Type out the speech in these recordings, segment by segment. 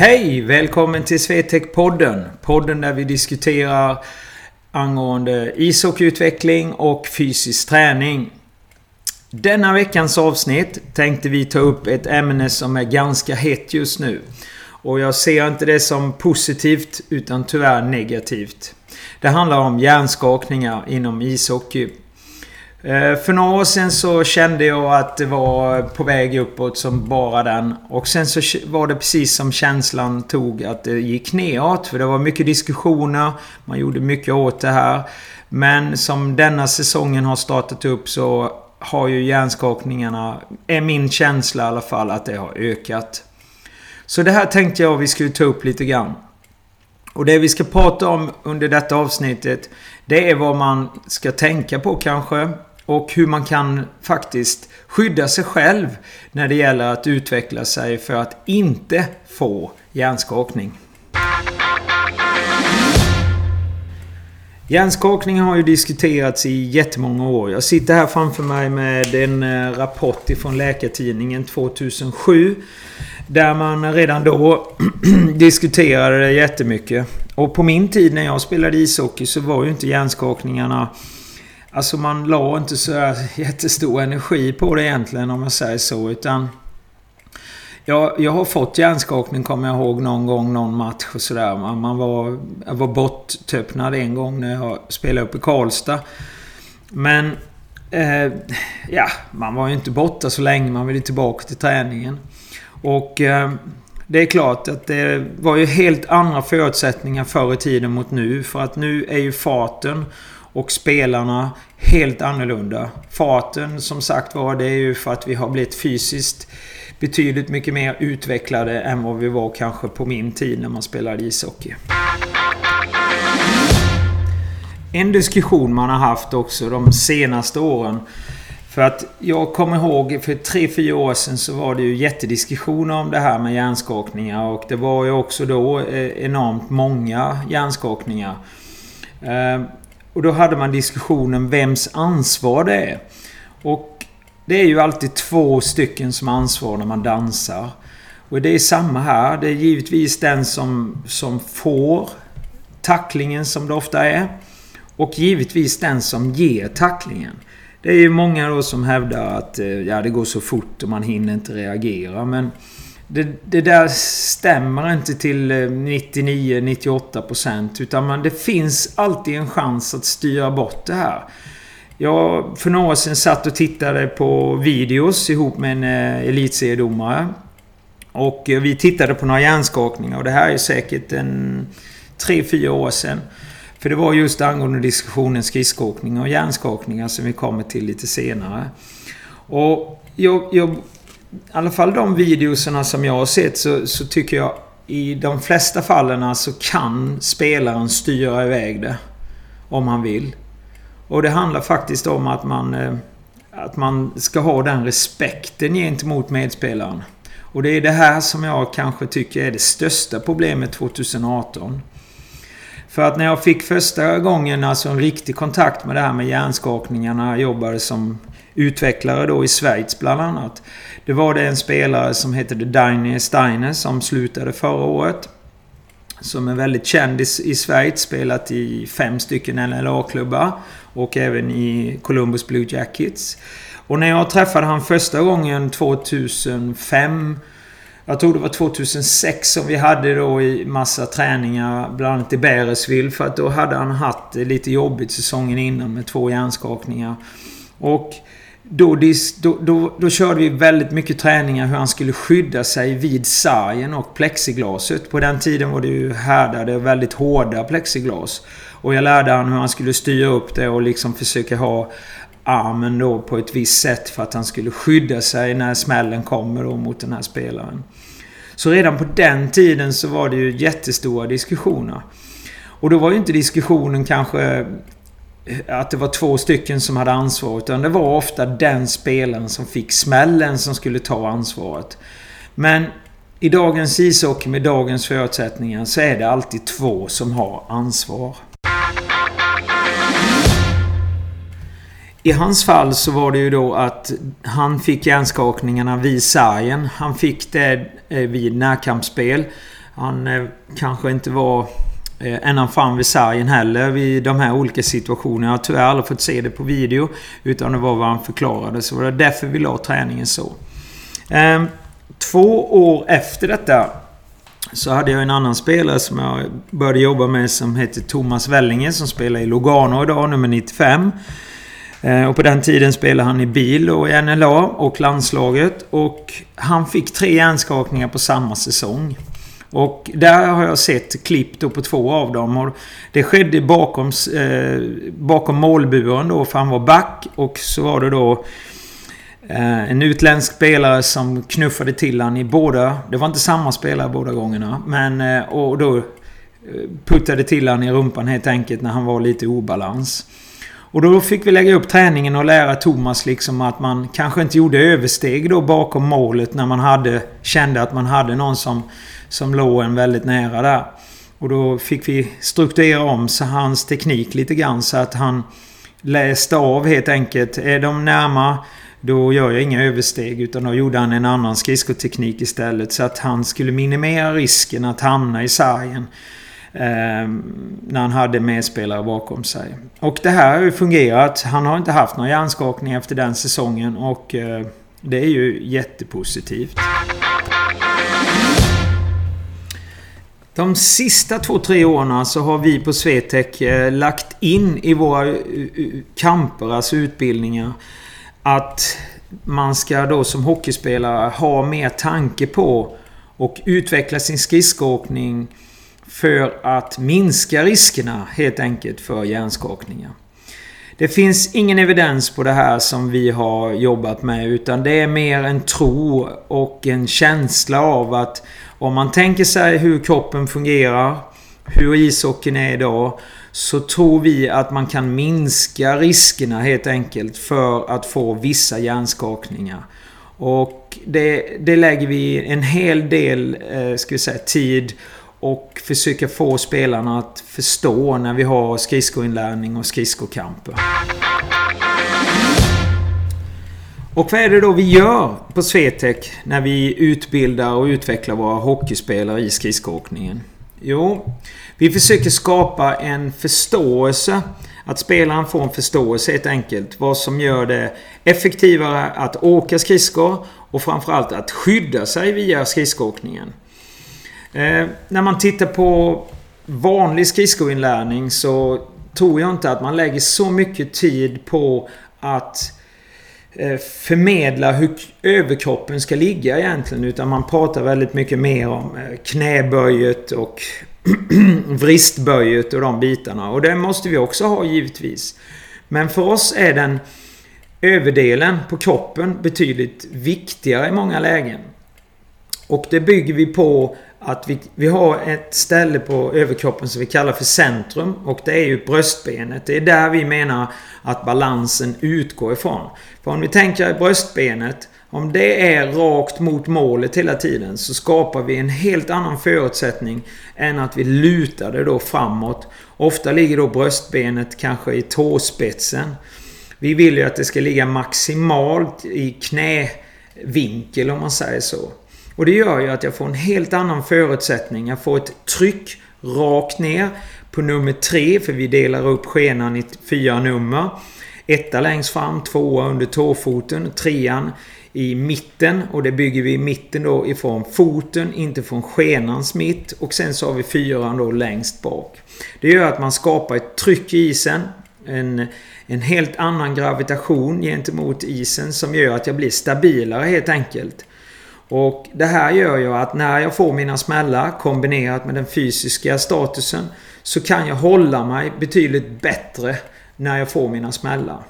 Hej! Välkommen till Swetec-podden. Podden där vi diskuterar angående ishockeyutveckling och fysisk träning. Denna veckans avsnitt tänkte vi ta upp ett ämne som är ganska hett just nu. Och jag ser inte det som positivt utan tyvärr negativt. Det handlar om hjärnskakningar inom ishockey. Eh, för några år sedan så kände jag att det var på väg uppåt som bara den. Och sen så var det precis som känslan tog att det gick neråt. För det var mycket diskussioner. Man gjorde mycket åt det här. Men som denna säsongen har startat upp så har ju hjärnskakningarna, är min känsla i alla fall, att det har ökat. Så det här tänkte jag vi skulle ta upp lite grann. Och det vi ska prata om under detta avsnittet Det är vad man ska tänka på kanske. Och hur man kan faktiskt skydda sig själv när det gäller att utveckla sig för att inte få hjärnskakning. Hjärnskakning har ju diskuterats i jättemånga år. Jag sitter här framför mig med en eh, rapport ifrån Läkartidningen 2007. Där man redan då diskuterade det jättemycket. Och på min tid när jag spelade ishockey så var ju inte hjärnskakningarna Alltså man la inte så jättestor energi på det egentligen om man säger så utan... Jag, jag har fått hjärnskakning kommer jag ihåg någon gång, någon match och sådär. Man, man var, jag var borttöppnad en gång när jag spelade upp i Karlstad. Men... Eh, ja, man var ju inte borta så länge. Man ville tillbaka till träningen. Och... Eh, det är klart att det var ju helt andra förutsättningar förr i tiden mot nu. För att nu är ju farten och spelarna helt annorlunda. Farten som sagt var, det är ju för att vi har blivit fysiskt betydligt mycket mer utvecklade än vad vi var kanske på min tid när man spelade ishockey. En diskussion man har haft också de senaste åren. För att jag kommer ihåg för 3-4 år sedan så var det ju jättediskussioner om det här med hjärnskakningar. Och det var ju också då eh, enormt många hjärnskakningar. Eh, och då hade man diskussionen vems ansvar det är. Och det är ju alltid två stycken som ansvar när man dansar. Och det är samma här. Det är givetvis den som, som får tacklingen som det ofta är. Och givetvis den som ger tacklingen. Det är ju många då som hävdar att eh, ja, det går så fort och man hinner inte reagera. Men det, det där stämmer inte till eh, 99-98% utan man, det finns alltid en chans att styra bort det här. Jag för några år sedan satt och tittade på videos ihop med en eh, elitseriedomare. Och eh, vi tittade på några hjärnskakningar och det här är säkert en 3-4 år sedan. För det var just angående diskussionen skridskoåkning och hjärnskakningar som vi kommer till lite senare. Och jag, jag i alla fall de videoserna som jag har sett så, så tycker jag i de flesta fallen så kan spelaren styra iväg det. Om han vill. Och det handlar faktiskt om att man, eh, att man ska ha den respekten gentemot medspelaren. Och det är det här som jag kanske tycker är det största problemet 2018. För att när jag fick första gången alltså en riktig kontakt med det här med hjärnskakningarna. Jag jobbade som utvecklare då i Schweiz bland annat. Det var det en spelare som hette Daniel Steiner som slutade förra året. Som är väldigt känd i, i Schweiz. Spelat i fem stycken NLA-klubbar. Och även i Columbus Blue Jackets. Och när jag träffade han första gången 2005 jag tror det var 2006 som vi hade då i massa träningar, bland annat i Beresville. För att då hade han haft lite jobbigt säsongen innan med två hjärnskakningar. Och då, då, då, då, körde vi väldigt mycket träningar hur han skulle skydda sig vid sargen och plexiglaset. På den tiden var det ju härdade, väldigt hårda plexiglas. Och jag lärde han hur han skulle styra upp det och liksom försöka ha armen då på ett visst sätt för att han skulle skydda sig när smällen kommer då mot den här spelaren. Så redan på den tiden så var det ju jättestora diskussioner. Och då var ju inte diskussionen kanske att det var två stycken som hade ansvar. Utan det var ofta den spelaren som fick smällen som skulle ta ansvaret. Men i dagens ishockey med dagens förutsättningar så är det alltid två som har ansvar. I hans fall så var det ju då att han fick hjärnskakningarna vid sargen. Han fick det eh, vid närkampsspel. Han eh, kanske inte var Eh, en ända fram vid sargen heller vid de här olika situationerna. Jag har tyvärr aldrig fått se det på video. Utan det var vad han förklarade. Så det var därför vi la träningen så. Ehm, två år efter detta så hade jag en annan spelare som jag började jobba med som heter Thomas Wellinge som spelar i Lugano idag, nummer 95. Ehm, och på den tiden spelade han i bil och i NLA och landslaget. Och han fick tre hjärnskakningar på samma säsong. Och där har jag sett klipp då på två av dem. Och det skedde bakom, eh, bakom målburen då, för han var back. Och så var det då eh, en utländsk spelare som knuffade till han i båda... Det var inte samma spelare båda gångerna. Men... Eh, och då eh, puttade till han i rumpan helt enkelt när han var lite i obalans. Och då fick vi lägga upp träningen och lära Thomas liksom att man kanske inte gjorde översteg då bakom målet när man hade, kände att man hade någon som, som låg en väldigt nära där. Och då fick vi strukturera om så hans teknik lite grann så att han läste av helt enkelt. Är de närma då gör jag inga översteg utan då gjorde han en annan skridskoteknik istället så att han skulle minimera risken att hamna i sargen. Eh, när han hade medspelare bakom sig. Och det här har ju fungerat. Han har inte haft någon hjärnskakning efter den säsongen och eh, det är ju jättepositivt. De sista två, tre åren så har vi på Swetec eh, lagt in i våra eh, eh, kamper, alltså utbildningar, att man ska då som hockeyspelare ha mer tanke på och utveckla sin skridskoåkning för att minska riskerna helt enkelt för hjärnskakningar. Det finns ingen evidens på det här som vi har jobbat med utan det är mer en tro och en känsla av att om man tänker sig hur kroppen fungerar, hur ishockeyn är idag, så tror vi att man kan minska riskerna helt enkelt för att få vissa hjärnskakningar. Och det, det lägger vi en hel del eh, ska vi säga, tid och försöka få spelarna att förstå när vi har skridskoinlärning och skridskokamper. Och vad är det då vi gör på Swetec när vi utbildar och utvecklar våra hockeyspelare i skridskoåkningen? Jo, vi försöker skapa en förståelse. Att spelaren får en förståelse helt enkelt. Vad som gör det effektivare att åka skridskor och framförallt att skydda sig via skridskoåkningen. Eh, när man tittar på vanlig skridskoinlärning så tror jag inte att man lägger så mycket tid på att Eh, förmedla hur överkroppen ska ligga egentligen. Utan man pratar väldigt mycket mer om eh, knäböjet och vristböjet och de bitarna. Och det måste vi också ha givetvis. Men för oss är den överdelen på kroppen betydligt viktigare i många lägen. Och det bygger vi på att vi, vi har ett ställe på överkroppen som vi kallar för centrum och det är ju bröstbenet. Det är där vi menar att balansen utgår ifrån. För om vi tänker bröstbenet om det är rakt mot målet hela tiden så skapar vi en helt annan förutsättning än att vi lutar det då framåt. Ofta ligger då bröstbenet kanske i tåspetsen. Vi vill ju att det ska ligga maximalt i knävinkel om man säger så. Och det gör ju att jag får en helt annan förutsättning. Jag får ett tryck rakt ner på nummer tre. för vi delar upp skenan i fyra nummer. Etta längst fram, tvåa under tåfoten, trean i mitten och det bygger vi i mitten då ifrån foten, inte från skenans mitt och sen så har vi fyran då längst bak. Det gör att man skapar ett tryck i isen, en, en helt annan gravitation gentemot isen som gör att jag blir stabilare helt enkelt. Och det här gör ju att när jag får mina smällar kombinerat med den fysiska statusen så kan jag hålla mig betydligt bättre när jag får mina smällar.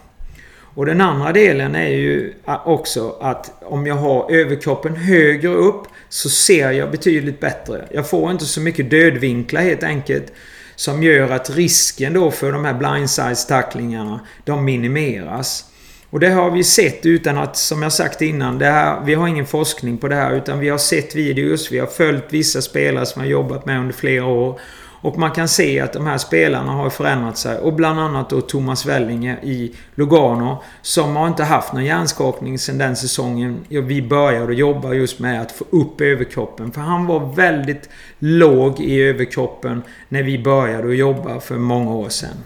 Och den andra delen är ju också att om jag har överkroppen högre upp så ser jag betydligt bättre. Jag får inte så mycket dödvinklar helt enkelt. Som gör att risken då för de här blindside-tacklingarna, de minimeras. Och det har vi sett utan att, som jag sagt innan, det här, vi har ingen forskning på det här utan vi har sett videos, vi har följt vissa spelare som har jobbat med under flera år. Och man kan se att de här spelarna har förändrat sig. Och bland annat då Thomas Wellinge i Lugano. Som har inte haft någon hjärnskakning sedan den säsongen vi började jobba just med att få upp överkroppen. För han var väldigt låg i överkroppen när vi började jobba för många år sedan.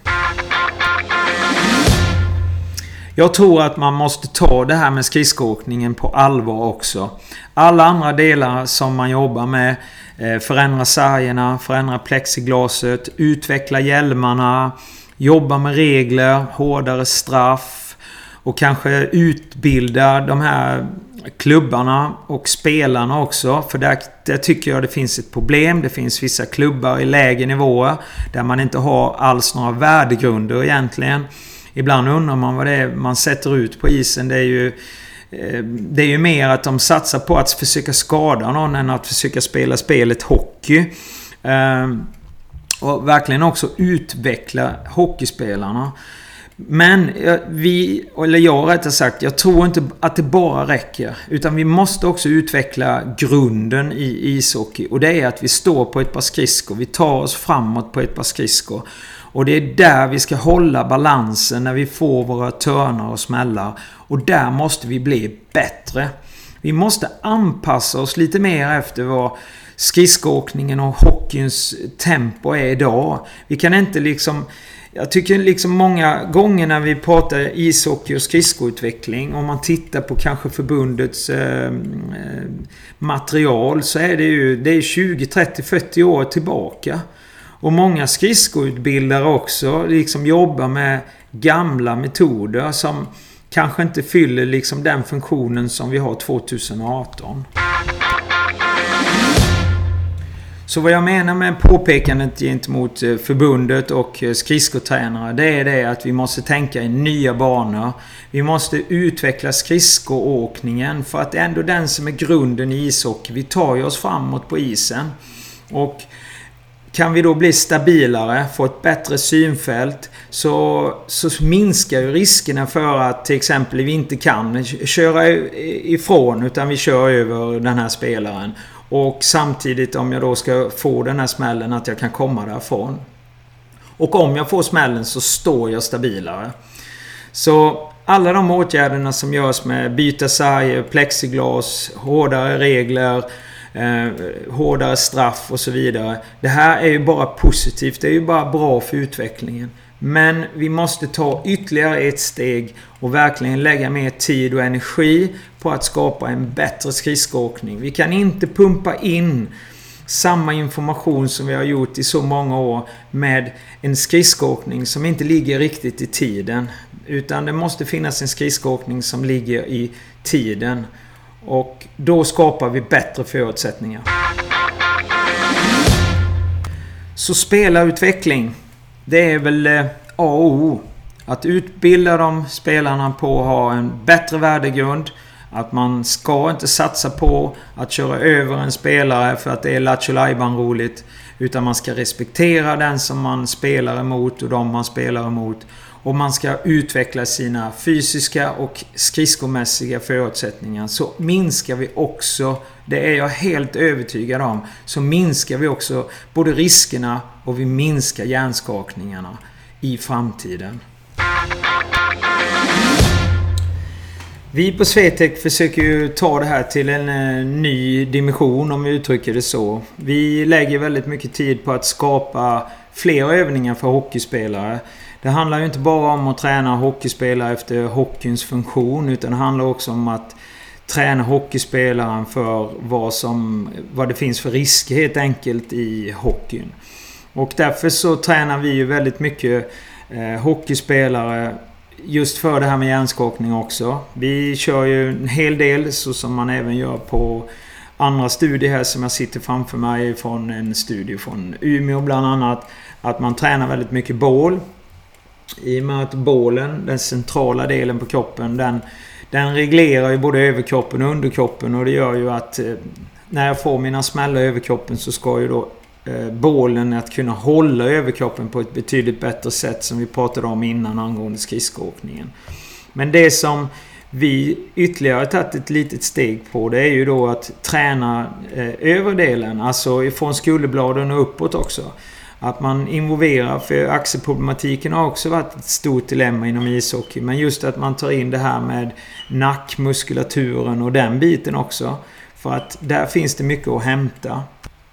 Jag tror att man måste ta det här med skridskoåkningen på allvar också. Alla andra delar som man jobbar med eh, förändra sargerna, förändra plexiglaset, utveckla hjälmarna, jobba med regler, hårdare straff och kanske utbilda de här klubbarna och spelarna också. För där, där, tycker jag det finns ett problem. Det finns vissa klubbar i lägre nivåer där man inte har alls några värdegrunder egentligen. Ibland undrar man vad det är man sätter ut på isen. Det är ju eh, det är ju mer att de satsar på att försöka skada någon än att försöka spela spelet hockey. Ehm, och verkligen också utveckla hockeyspelarna. Men vi, eller jag rättare sagt, jag tror inte att det bara räcker. Utan vi måste också utveckla grunden i ishockey. Och det är att vi står på ett par skridskor. Vi tar oss framåt på ett par skridskor. Och det är där vi ska hålla balansen när vi får våra törnar och smällar. Och där måste vi bli bättre. Vi måste anpassa oss lite mer efter vad skridskoåkningen och hockeyns tempo är idag. Vi kan inte liksom... Jag tycker liksom många gånger när vi pratar ishockey och skridskoutveckling, om man tittar på kanske förbundets eh, material, så är det ju det är 20, 30, 40 år tillbaka. Och många skridskoutbildare också liksom jobbar med gamla metoder som kanske inte fyller liksom den funktionen som vi har 2018. Så vad jag menar med påpekandet gentemot eh, förbundet och eh, skridskotränare det är det att vi måste tänka i nya banor. Vi måste utveckla skridskoåkningen för att det är ändå den som är grunden i ishockey. Vi tar ju oss framåt på isen. Och kan vi då bli stabilare, få ett bättre synfält så, så minskar ju riskerna för att till exempel vi inte kan köra ifrån utan vi kör över den här spelaren. Och samtidigt om jag då ska få den här smällen att jag kan komma därifrån. Och om jag får smällen så står jag stabilare. Så alla de åtgärderna som görs med byta sarger, plexiglas, hårdare regler eh, hårdare straff och så vidare. Det här är ju bara positivt. Det är ju bara bra för utvecklingen. Men vi måste ta ytterligare ett steg och verkligen lägga mer tid och energi på att skapa en bättre skridskoåkning. Vi kan inte pumpa in samma information som vi har gjort i så många år med en skridskoåkning som inte ligger riktigt i tiden. Utan det måste finnas en skridskoåkning som ligger i tiden. Och då skapar vi bättre förutsättningar. Så spelarutveckling. Det är väl eh, A och O. Att utbilda de spelarna på att ha en bättre värdegrund. Att man ska inte satsa på att köra över en spelare för att det är Lattjo roligt Utan man ska respektera den som man spelar emot och de man spelar emot. Och man ska utveckla sina fysiska och skridskomässiga förutsättningar. Så minskar vi också, det är jag helt övertygad om, så minskar vi också både riskerna och vi minskar hjärnskakningarna i framtiden. Vi på Swetec försöker ju ta det här till en eh, ny dimension om vi uttrycker det så. Vi lägger väldigt mycket tid på att skapa fler övningar för hockeyspelare. Det handlar ju inte bara om att träna hockeyspelare efter hockeyns funktion utan det handlar också om att träna hockeyspelaren för vad, som, vad det finns för risker helt enkelt i hockeyn. Och därför så tränar vi ju väldigt mycket eh, hockeyspelare just för det här med hjärnskakning också. Vi kör ju en hel del så som man även gör på andra studier här som jag sitter framför mig från en studie från Umeå bland annat. Att man tränar väldigt mycket bål. I och med att bålen, den centrala delen på kroppen, den, den reglerar ju både överkroppen och underkroppen och det gör ju att eh, när jag får mina smällar i överkroppen så ska ju då eh, bålen att kunna hålla överkroppen på ett betydligt bättre sätt som vi pratade om innan angående skridskoåkningen. Men det som vi ytterligare tagit ett litet steg på det är ju då att träna eh, överdelen, alltså ifrån skulderbladen och uppåt också. Att man involverar, för axelproblematiken har också varit ett stort dilemma inom ishockey. Men just att man tar in det här med nackmuskulaturen och den biten också. För att där finns det mycket att hämta.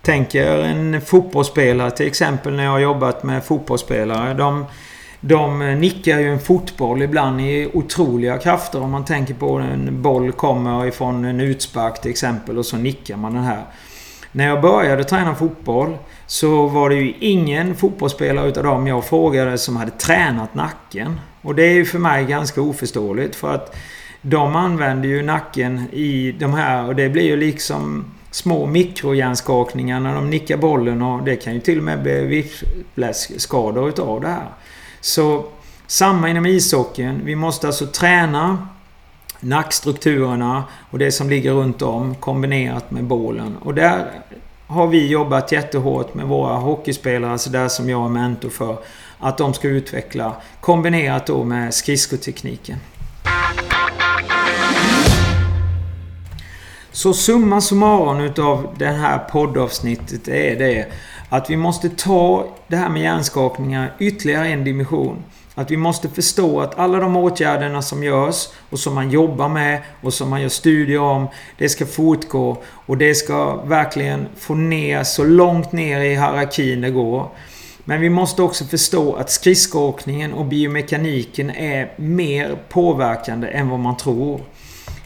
Tänker en fotbollsspelare till exempel när jag har jobbat med fotbollsspelare. De, de nickar ju en fotboll ibland i otroliga krafter. Om man tänker på en boll kommer ifrån en utspark till exempel och så nickar man den här. När jag började träna fotboll så var det ju ingen fotbollsspelare utav dem jag frågade som hade tränat nacken. Och det är ju för mig ganska oförståeligt för att de använder ju nacken i de här och det blir ju liksom små mikrohjärnskakningar när de nickar bollen och det kan ju till och med bli whiplash-skador utav det här. Så samma inom ishockeyn. Vi måste alltså träna nackstrukturerna och det som ligger runt om kombinerat med bålen. Och där har vi jobbat jättehårt med våra hockeyspelare, alltså där som jag är mentor för. Att de ska utveckla kombinerat då med skridskotekniken. Så summa summarum utav det här poddavsnittet är det att vi måste ta det här med hjärnskakningar ytterligare en dimension. Att vi måste förstå att alla de åtgärderna som görs och som man jobbar med och som man gör studier om. Det ska fortgå och det ska verkligen få ner så långt ner i hierarkin det går. Men vi måste också förstå att skridskoåkningen och biomekaniken är mer påverkande än vad man tror.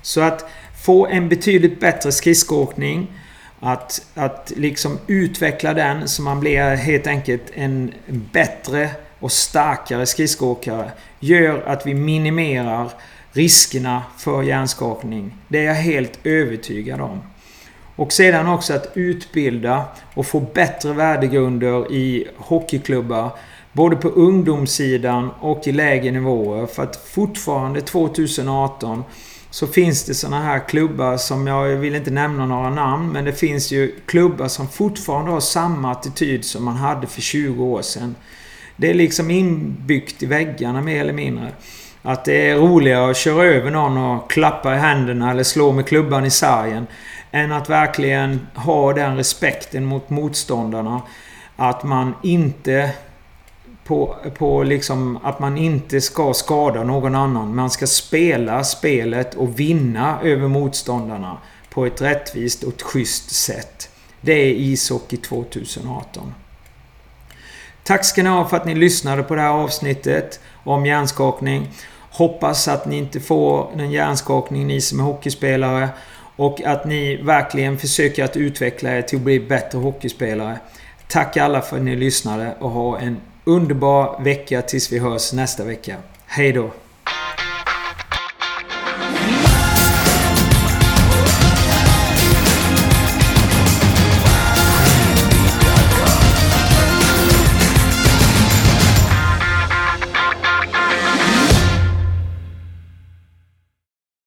Så att få en betydligt bättre skridskoåkning att, att liksom utveckla den så man blir helt enkelt en bättre och starkare skridskoåkare gör att vi minimerar riskerna för hjärnskakning. Det är jag helt övertygad om. Och sedan också att utbilda och få bättre värdegrunder i hockeyklubbar. Både på ungdomssidan och i lägre nivåer. För att fortfarande 2018 så finns det såna här klubbar som, jag vill inte nämna några namn, men det finns ju klubbar som fortfarande har samma attityd som man hade för 20 år sedan. Det är liksom inbyggt i väggarna mer eller mindre. Att det är roligare att köra över någon och klappa i händerna eller slå med klubban i sargen. Än att verkligen ha den respekten mot motståndarna. Att man inte på, på liksom att man inte ska skada någon annan. Man ska spela spelet och vinna över motståndarna på ett rättvist och ett schysst sätt. Det är ishockey 2018. Tack ska ni ha för att ni lyssnade på det här avsnittet om hjärnskakning. Hoppas att ni inte får någon hjärnskakning ni som är hockeyspelare. Och att ni verkligen försöker att utveckla er till att bli bättre hockeyspelare. Tack alla för att ni lyssnade och ha en underbar vecka tills vi hörs nästa vecka. Hej då!